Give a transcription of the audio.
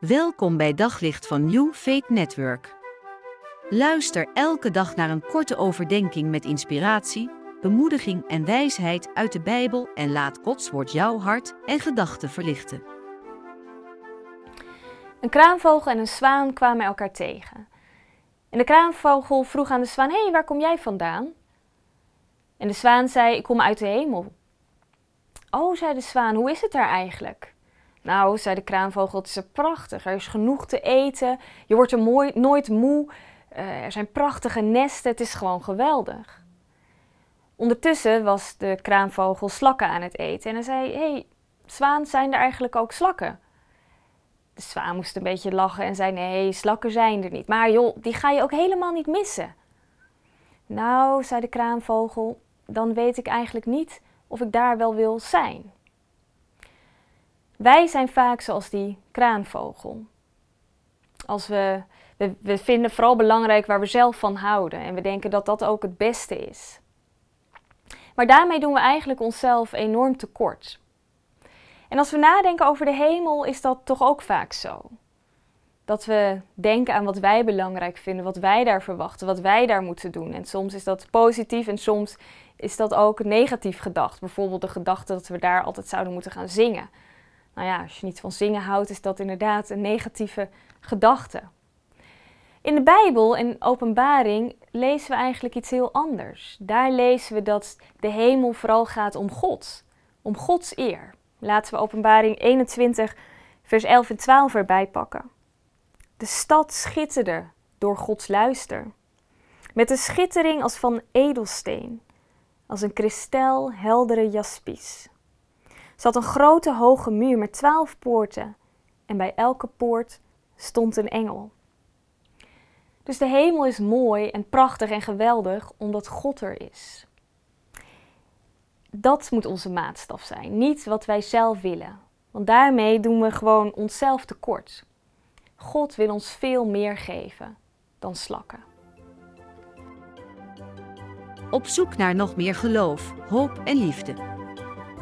Welkom bij Daglicht van New Faith Network. Luister elke dag naar een korte overdenking met inspiratie, bemoediging en wijsheid uit de Bijbel en laat Gods woord jouw hart en gedachten verlichten. Een kraanvogel en een zwaan kwamen elkaar tegen. En de kraanvogel vroeg aan de zwaan: Hé, hey, waar kom jij vandaan? En de zwaan zei: Ik kom uit de hemel. Oh, zei de zwaan, hoe is het daar eigenlijk? Nou, zei de kraanvogel, het is prachtig. Er is genoeg te eten. Je wordt er mooi, nooit moe. Uh, er zijn prachtige nesten. Het is gewoon geweldig. Ondertussen was de kraanvogel slakken aan het eten. En hij zei, hey, zwaan, zijn er eigenlijk ook slakken? De zwaan moest een beetje lachen en zei, nee, slakken zijn er niet. Maar joh, die ga je ook helemaal niet missen. Nou, zei de kraanvogel, dan weet ik eigenlijk niet of ik daar wel wil zijn. Wij zijn vaak zoals die kraanvogel. Als we, we, we vinden vooral belangrijk waar we zelf van houden en we denken dat dat ook het beste is. Maar daarmee doen we eigenlijk onszelf enorm tekort. En als we nadenken over de hemel, is dat toch ook vaak zo. Dat we denken aan wat wij belangrijk vinden, wat wij daar verwachten, wat wij daar moeten doen. En soms is dat positief en soms is dat ook negatief gedacht. Bijvoorbeeld de gedachte dat we daar altijd zouden moeten gaan zingen. Nou ja, als je niet van zingen houdt, is dat inderdaad een negatieve gedachte. In de Bijbel, in Openbaring, lezen we eigenlijk iets heel anders. Daar lezen we dat de hemel vooral gaat om God, om Gods eer. Laten we Openbaring 21, vers 11 en 12 erbij pakken. De stad schitterde door Gods luister, met een schittering als van edelsteen als een kristel heldere jaspies. Zat een grote hoge muur met twaalf poorten en bij elke poort stond een engel. Dus de hemel is mooi en prachtig en geweldig omdat God er is. Dat moet onze maatstaf zijn, niet wat wij zelf willen. Want daarmee doen we gewoon onszelf tekort. God wil ons veel meer geven dan slakken. Op zoek naar nog meer geloof, hoop en liefde.